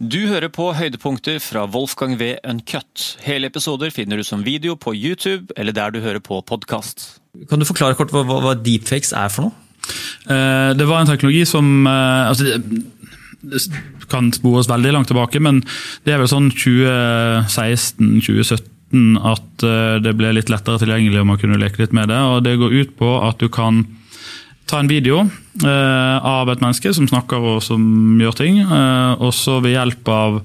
Du hører på høydepunkter fra Wolfgang V. Uncut. Hele episoder finner du som video på YouTube eller der du hører på podkast. Kan du forklare kort hva, hva deepfakes er for noe? Uh, det var en teknologi som uh, altså det, kan kan spores veldig langt tilbake, men det er vel sånn 2016-2017 at eh, det ble litt lettere tilgjengelig om man kunne leke litt med det. og Det går ut på at du kan ta en video eh, av et menneske som snakker og som gjør ting. Eh, og så ved hjelp av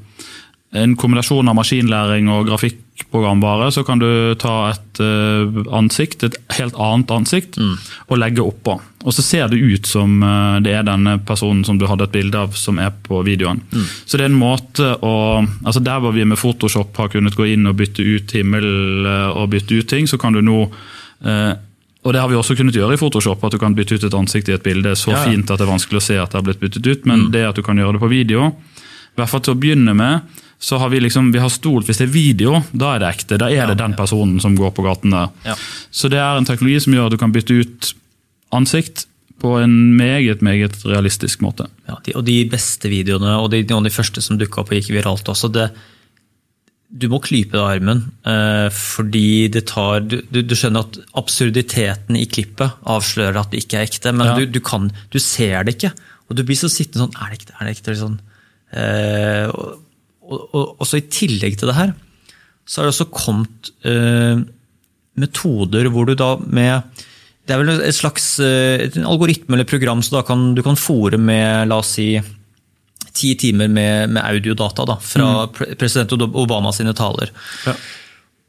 en kombinasjon av maskinlæring og grafikkprogramvare, så kan du ta et eh, ansikt, et helt annet ansikt, mm. og legge oppå. Og så ser det ut som eh, det er denne personen som du hadde et bilde av, som er på videoen. Mm. Så det er en måte å altså Der hvor vi med Photoshop har kunnet gå inn og bytte ut himmel eh, og bytte ut ting, så kan du nå eh, og det har vi også kunnet gjøre i Photoshop, at du kan bytte ut et ansikt i et bilde så ja. fint at det er vanskelig å se at det har blitt byttet ut, men mm. det at du kan gjøre det på video, i hvert fall til å begynne med, så har vi liksom, vi har stolt Hvis det er video, da er det ekte. Da er ja, det den personen som går på gaten der. Ja. Så det er en teknologi som gjør at du kan bytte ut ansikt på en meget meget realistisk måte. Ja, de, Og de beste videoene, og de, de første som dukka opp og gikk viralt også, det, du må klype deg i armen, eh, fordi det tar du, du, skjønner at absurditeten i klippet avslører at det ikke er ekte, men ja. du, du, kan, du, ser det ikke. Og du blir så sittende sånn Er det ekte? Er det ekte? Sånn. Eh, og, og, og, så I tillegg til det her, så har det også kommet eh, metoder hvor du da med Det er vel et slags eh, et algoritme eller program, så da kan du kan fòre med la oss si ti timer med, med audiodata da, fra mm. president Obama sine taler. Ja.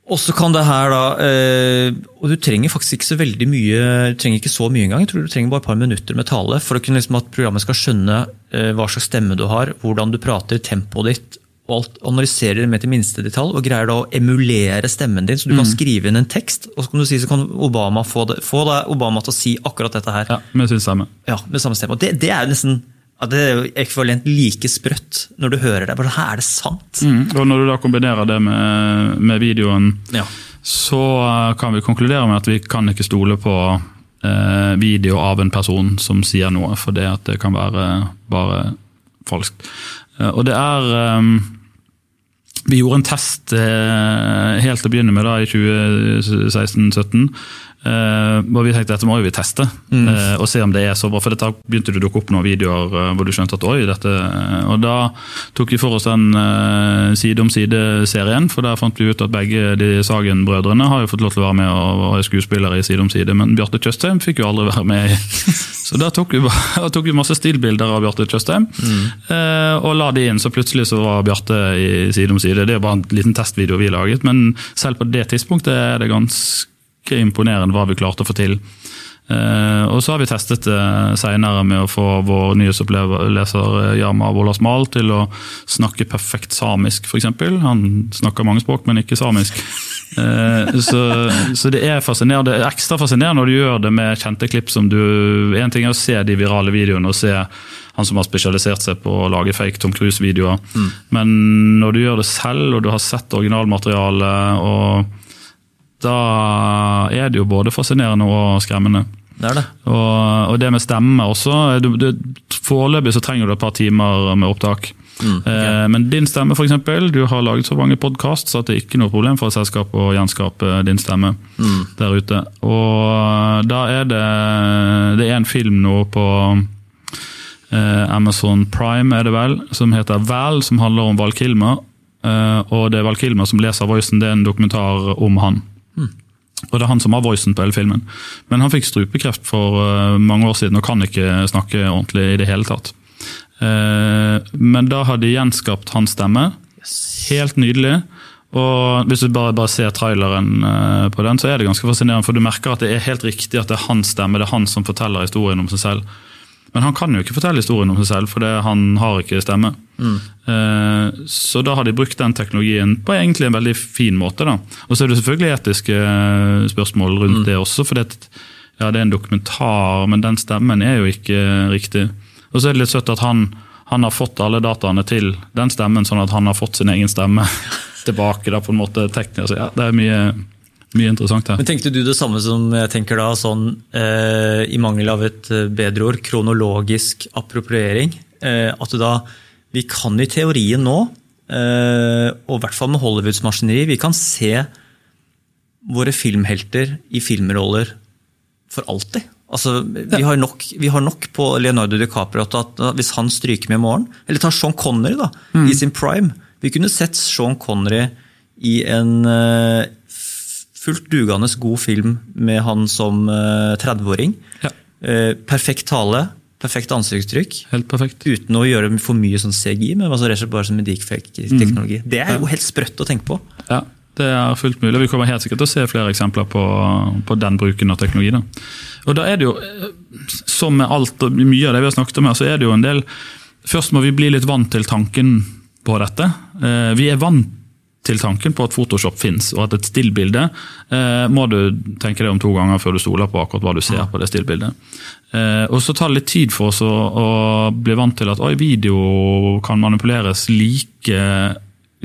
Og så kan det her da, eh, og Du trenger faktisk ikke så veldig mye, du trenger ikke så mye engang. Jeg tror du trenger bare et par minutter med tale for å kunne liksom at programmet skal skjønne eh, hva slags stemme du har, hvordan du prater, tempoet ditt. og alt, Analyserer det med til minste detalj og greier da å emulere stemmen din. Så du mm. kan skrive inn en tekst, og så kan du si så kan Obama få, det, få Obama til å si akkurat dette her. Ja, Med sin stemme. Ja, med samme stemme. Og det, det er nesten at det er jo ekvivalent like sprøtt når du hører det. Bare, her er det sant? Mm, og Når du da kombinerer det med, med videoen, ja. så eh, kan vi konkludere med at vi kan ikke stole på eh, video av en person som sier noe, for det at det kan være bare falskt. Eh, og det er eh, Vi gjorde en test eh, helt til å begynne med da i 2016-2017 Uh, og vi tenkte dette må vi teste mm. uh, og se om det er så bra. For dette begynte det å dukke opp noen videoer uh, hvor du skjønte at oi, dette Og da tok vi for oss den Side om side-serien, for der fant vi ut at begge de Sagen-brødrene har jo fått lov til å være med og være skuespillere i Side om side, men Bjarte Tjøstheim fikk jo aldri være med. Så da tok vi, bare, tok vi masse stilbilder av Bjarte Tjøstheim mm. og la de inn, så plutselig så var Bjarte i Side om side. Det er bare en liten testvideo vi laget, men selv på det tidspunktet er det ganske ganske imponerende hva vi klarte å få til. Uh, og så har vi testet det uh, senere med å få vår nyhetsoppleser Yama Wolasmal til å snakke perfekt samisk, f.eks. Han snakker mange språk, men ikke samisk. Uh, så, så, det er fascinerende. Det er ekstra fascinerende når du gjør det med kjente klipp som du En ting er å se de virale videoene og se han som har spesialisert seg på å lage fake Tom Cruise-videoer. Mm. Men når du gjør det selv, og du har sett originalmaterialet og da er det jo både fascinerende og skremmende. Det er det. Og, og det med stemme også. Du, du, foreløpig så trenger du et par timer med opptak. Mm, okay. eh, men din stemme, f.eks. Du har laget så mange podkast så det er ikke noe problem for et selskap å gjenskape din stemme mm. der ute. Og da er det Det er en film nå på eh, Amazon Prime, er det vel, som heter Val, som handler om Val Kilmer. Eh, og det er Val Kilmer som leser voicen, det er en dokumentar om han. Og Det er han som har voicen på hele filmen. Men han fikk strupekreft for uh, mange år siden og kan ikke snakke ordentlig i det hele tatt. Uh, men da har de gjenskapt hans stemme. Helt nydelig. Og Hvis du bare, bare ser traileren uh, på den, så er det ganske fascinerende. For du merker at det er helt riktig at det er hans stemme, det er han som forteller historien om seg selv. Men han kan jo ikke fortelle historien om seg selv, for han har ikke stemme. Mm. Eh, så da har de brukt den teknologien på egentlig en veldig fin måte. Da. Og så er det selvfølgelig etiske eh, spørsmål rundt mm. det også. for det, ja, det er en dokumentar, men den stemmen er jo ikke riktig. Og så er det litt søtt at han, han har fått alle dataene til den stemmen, sånn at han har fått sin egen stemme tilbake. da på en måte teknisk. Ja, det er mye mye interessant her. Men Tenkte du det samme som jeg tenker da, sånn, eh, i mangel av et eh, bedre ord, kronologisk appropriering? Eh, at da, Vi kan i teorien nå, eh, og i hvert fall med Hollywoods maskineri, vi kan se våre filmhelter i filmroller for alltid. Altså, vi, har nok, vi, har nok, på Leonardo DiCaprio at, hvis han stryker med i morgen Eller ta Sean Connery da, mm. i sin prime. Vi kunne sett Sean Connery i en uh, fullt dugende god film med han som uh, 30-åring. Ja. Uh, perfekt tale, perfekt ansiktstrykk. Helt perfekt. Uten å gjøre for mye sånn CGI, men altså bare som deepfake-teknologi. Mm. Det er jo helt sprøtt å tenke på. Ja. Det er fullt mulig. Vi kommer helt sikkert til å se flere eksempler på, på den bruken av teknologi. Da. Og da er det jo, Som med alt og mye av det vi har snakket om her, så er det jo en del Først må vi bli litt vant til tanken på dette. Eh, vi er vant til tanken på at Photoshop fins, og at et stillbilde eh, må du tenke deg om to ganger før du stoler på akkurat hva du ser på det stillbildet. Eh, og så tar det litt tid for oss å, å bli vant til at oi, video kan manipuleres like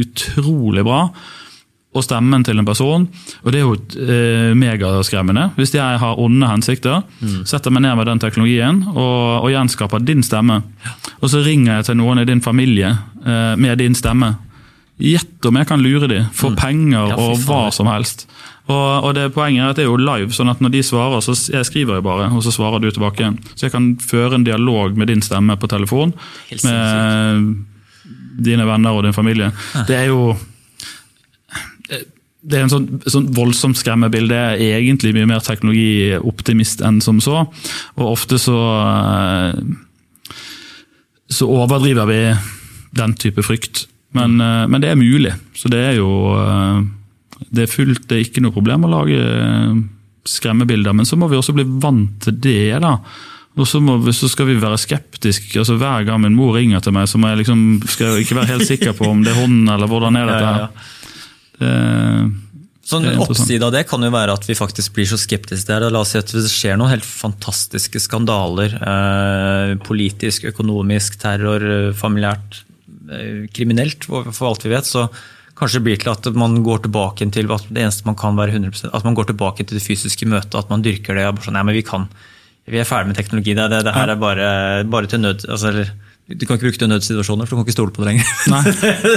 utrolig bra og stemmen til en person. Og det er jo eh, megaskremmende. Hvis jeg har onde hensikter, mm. setter meg ned med den teknologien og, og gjenskaper din stemme, og så ringer jeg til noen i din familie eh, med din stemme. Gjett om jeg kan lure dem for mm. penger og hva som helst. Og, og det Poenget er at det er jo live, sånn at når de svarer, så jeg skriver jeg bare, og så svarer du tilbake. Så jeg kan føre en dialog med din stemme på telefon. Med dine venner og din familie. Det er jo det er en sånn, sånn voldsomt skremmebilde. Jeg er egentlig mye mer teknologioptimist enn som så. Og ofte så eh, så overdriver vi den type frykt. Men, eh, men, det er mulig. Så det er jo eh, det er fullt, det er ikke noe problem å lage skremmebilder, men så må vi også bli vant til det. da. Og så, må, så, skal vi være skeptiske. altså Hver gang min mor ringer til meg, så må jeg liksom, skal jeg ikke være helt sikker på om det er hun eller hvordan er dette. her. Eh, sånn Oppside av det kan jo være at vi faktisk blir så skeptiske der. La oss si at det skjer noen helt fantastiske skandaler. Eh, politisk, økonomisk, terror, eh, familiært, eh, kriminelt, for, alt vi vet. så kanskje det blir til at man går tilbake til at det eneste man kan være 100%, at man går tilbake til det fysiske møtet, at man dyrker det. sånn, ja, men Vi kan, vi er ferdig med teknologi. Det, det, det her er bare, bare til nød. altså, eller du kan ikke bruke det i nødsituasjoner, for du kan ikke stole på det lenger. Nei.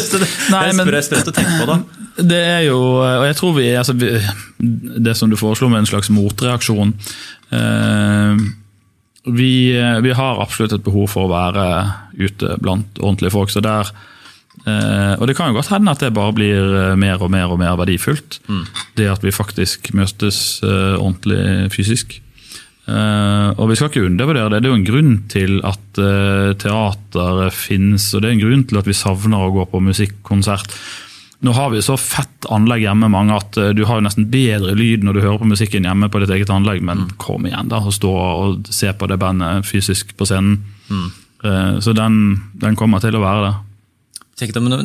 så det, Nei, men, det er sprøtt å tenke på da. Det er jo, og jeg tror vi, altså, Det som du foreslo med en slags motreaksjon eh, vi, vi, har absolutt et behov for å være ute blant ordentlige folk. så der eh, Og det kan jo godt hende at det bare blir eh, mer og mer og mer verdifullt. Mm. Det at vi faktisk møtes eh, ordentlig fysisk. Uh, og Vi skal ikke undervurdere det. Det er jo en grunn til at uh, teater finnes, og det er en grunn til at vi savner å gå på musikkonsert. Nå har vi så fett anlegg hjemme mange at uh, du har jo nesten bedre lyd når du hører på musikken hjemme på ditt eget anlegg, men mm. kom igjen, da, og stå og se på det bandet fysisk på scenen. Mm. så den, den, kommer til å være det.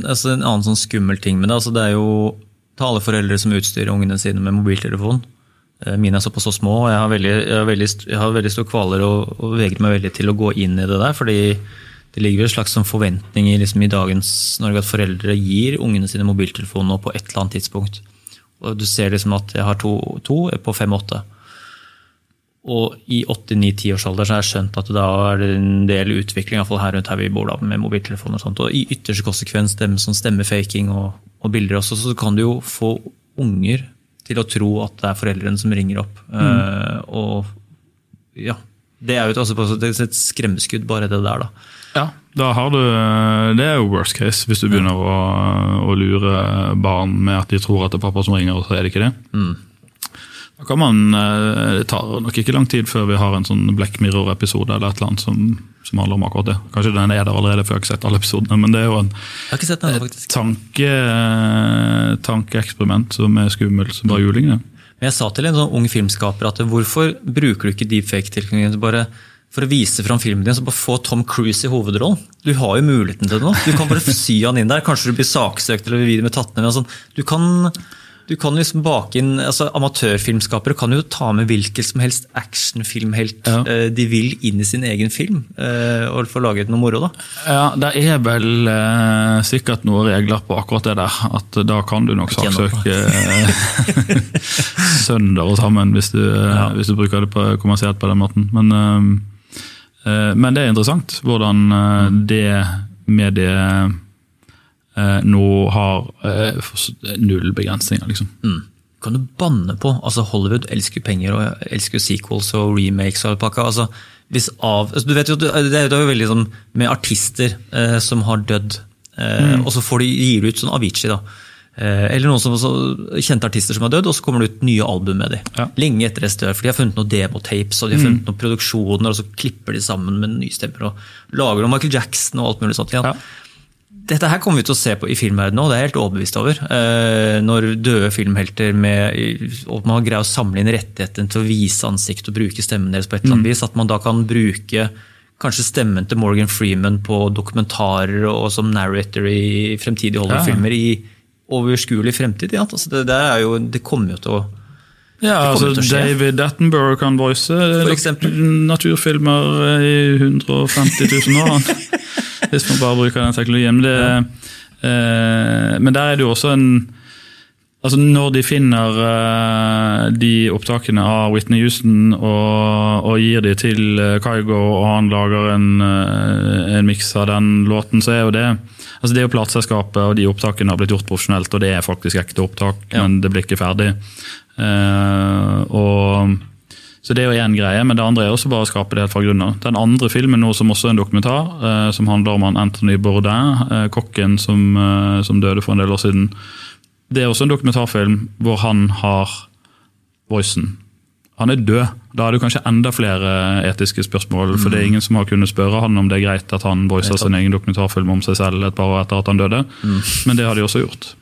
Altså, En annen sånn skummel ting med det, altså, det er jo til alle foreldre som utstyrer ungene sine med mobiltelefon. Eh, mine er såpass så små, og jeg har veldig, jeg har veldig, jeg har veldig store kvaler og, og vegrer meg veldig til å gå inn i det der. fordi det ligger en slags forventning forventninger liksom i dagens Norge at foreldre gir ungene sine mobiltelefoner på et eller annet tidspunkt. Og Du ser liksom at jeg har to, to på fem-åtte. Og i 8-9-10-årsalder så har jeg skjønt at da er det en del utvikling iallfall her rundt her vi bor da, med mobiltelefoner Og sånt. Og i ytterste konsekvens dem som stemmefaking og, og bilder også, så kan du jo få unger til å tro at det er foreldrene som ringer opp. Mm. Uh, og ja, Det er jo et, altså, et skremmeskudd, bare det der. da. Ja, da har du, Det er jo worst case, hvis du begynner å, å, lure barn med at de tror at det er pappa som ringer, og så er det ikke det. Mm. Da kan man, eh, Det tar nok ikke lang tid før vi har en sånn Black Mirror-episode eller et eller annet som som handler om akkurat det. Kanskje den er der allerede, før jeg har ikke sett alle episodene. Men det er jo en, et tanke, tankeeksperiment som er skummelt som bare juling. Det. Jeg sa til en sånn ung filmskaper at hvorfor bruker du ikke deepfake-teknologien bare for å vise fram filmen din, så bare få Tom Cruise i hovedrollen. Du har jo muligheten til det nå. Du kan bare sy han inn der. Kanskje du blir saksøkt eller videre med tatt ned. Sånn. Du kan du kan liksom bake inn, altså Amatørfilmskapere kan jo ta med hvilken som helst actionfilmhelt ja. uh, de vil inn i sin egen film, uh, og få laget noe moro. da. Ja, Det er vel uh, sikkert noen regler på akkurat det der. At da kan du nok saksøke sønder og sammen, hvis du, ja. hvis du, bruker det på, kommersielt på den måten. Men, men, det er interessant hvordan det medie eh, nå har eh, null begrensninger, liksom. Mm. Kan du banne på? altså Hollywood elsker penger og elsker sequels og remakes. og pakka, altså hvis av, altså, du vet jo, Det er jo veldig sånn med artister eh, som har dødd, eh, mm. og så får de, gir de ut sånn Avicii. da, eh, eller noen som også, kjente artister som har dødd, og så kommer det ut nye album med dem. Ja. Lenge etter deres dør, for de har funnet noen demotapes og de har funnet mm. noen produksjoner, og så klipper de sammen med nye stemmer og lager noe Michael Jackson og alt mulig sånt. Ja. Dette her kommer vi til å se på i filmverdenen òg, det er jeg helt overbevist over. Eh, når døde filmhelter med, og man greier å samle inn rettigheten til å vise ansikt og bruke stemmen deres på et eller annet mm. vis, at man da kan bruke kanskje stemmen til Morgan Freeman på dokumentarer og som narrator i fremtidige Hollywood-filmer ja. i overskuelig fremtid. Ja. Altså det, det, jo, det, kommer jo til å ja, altså David Attenborough kan voice naturfilmer i 150 000 år. hvis man bare bruker den teknologien. Men, det, eh, men der er det jo også en Altså Når de finner uh, de opptakene av Whitney Houston og, og gir de til uh, Kygo, og han lager en, uh, en miks av den låten, så er jo det altså Det er jo plateselskapet, og de opptakene har blitt gjort profesjonelt, og det er faktisk ekte opptak, ja. men det blir ikke ferdig. og så Det er jo én greie, men det andre er også bare å skape det helt fra grunnen Den andre filmen nå som også er en dokumentar, eh, som handler om Anthony Bourdain, eh, kokken som, eh, som, døde for en del år siden. Det er også en dokumentarfilm hvor han har voicen. Han er død. Da er det kanskje enda flere etiske spørsmål. For det er mm. ingen som har kunnet spørre han om det er greit at han voicer sin egen dokumentarfilm om seg selv et par år etter at han døde. Mm. Men det har de også gjort.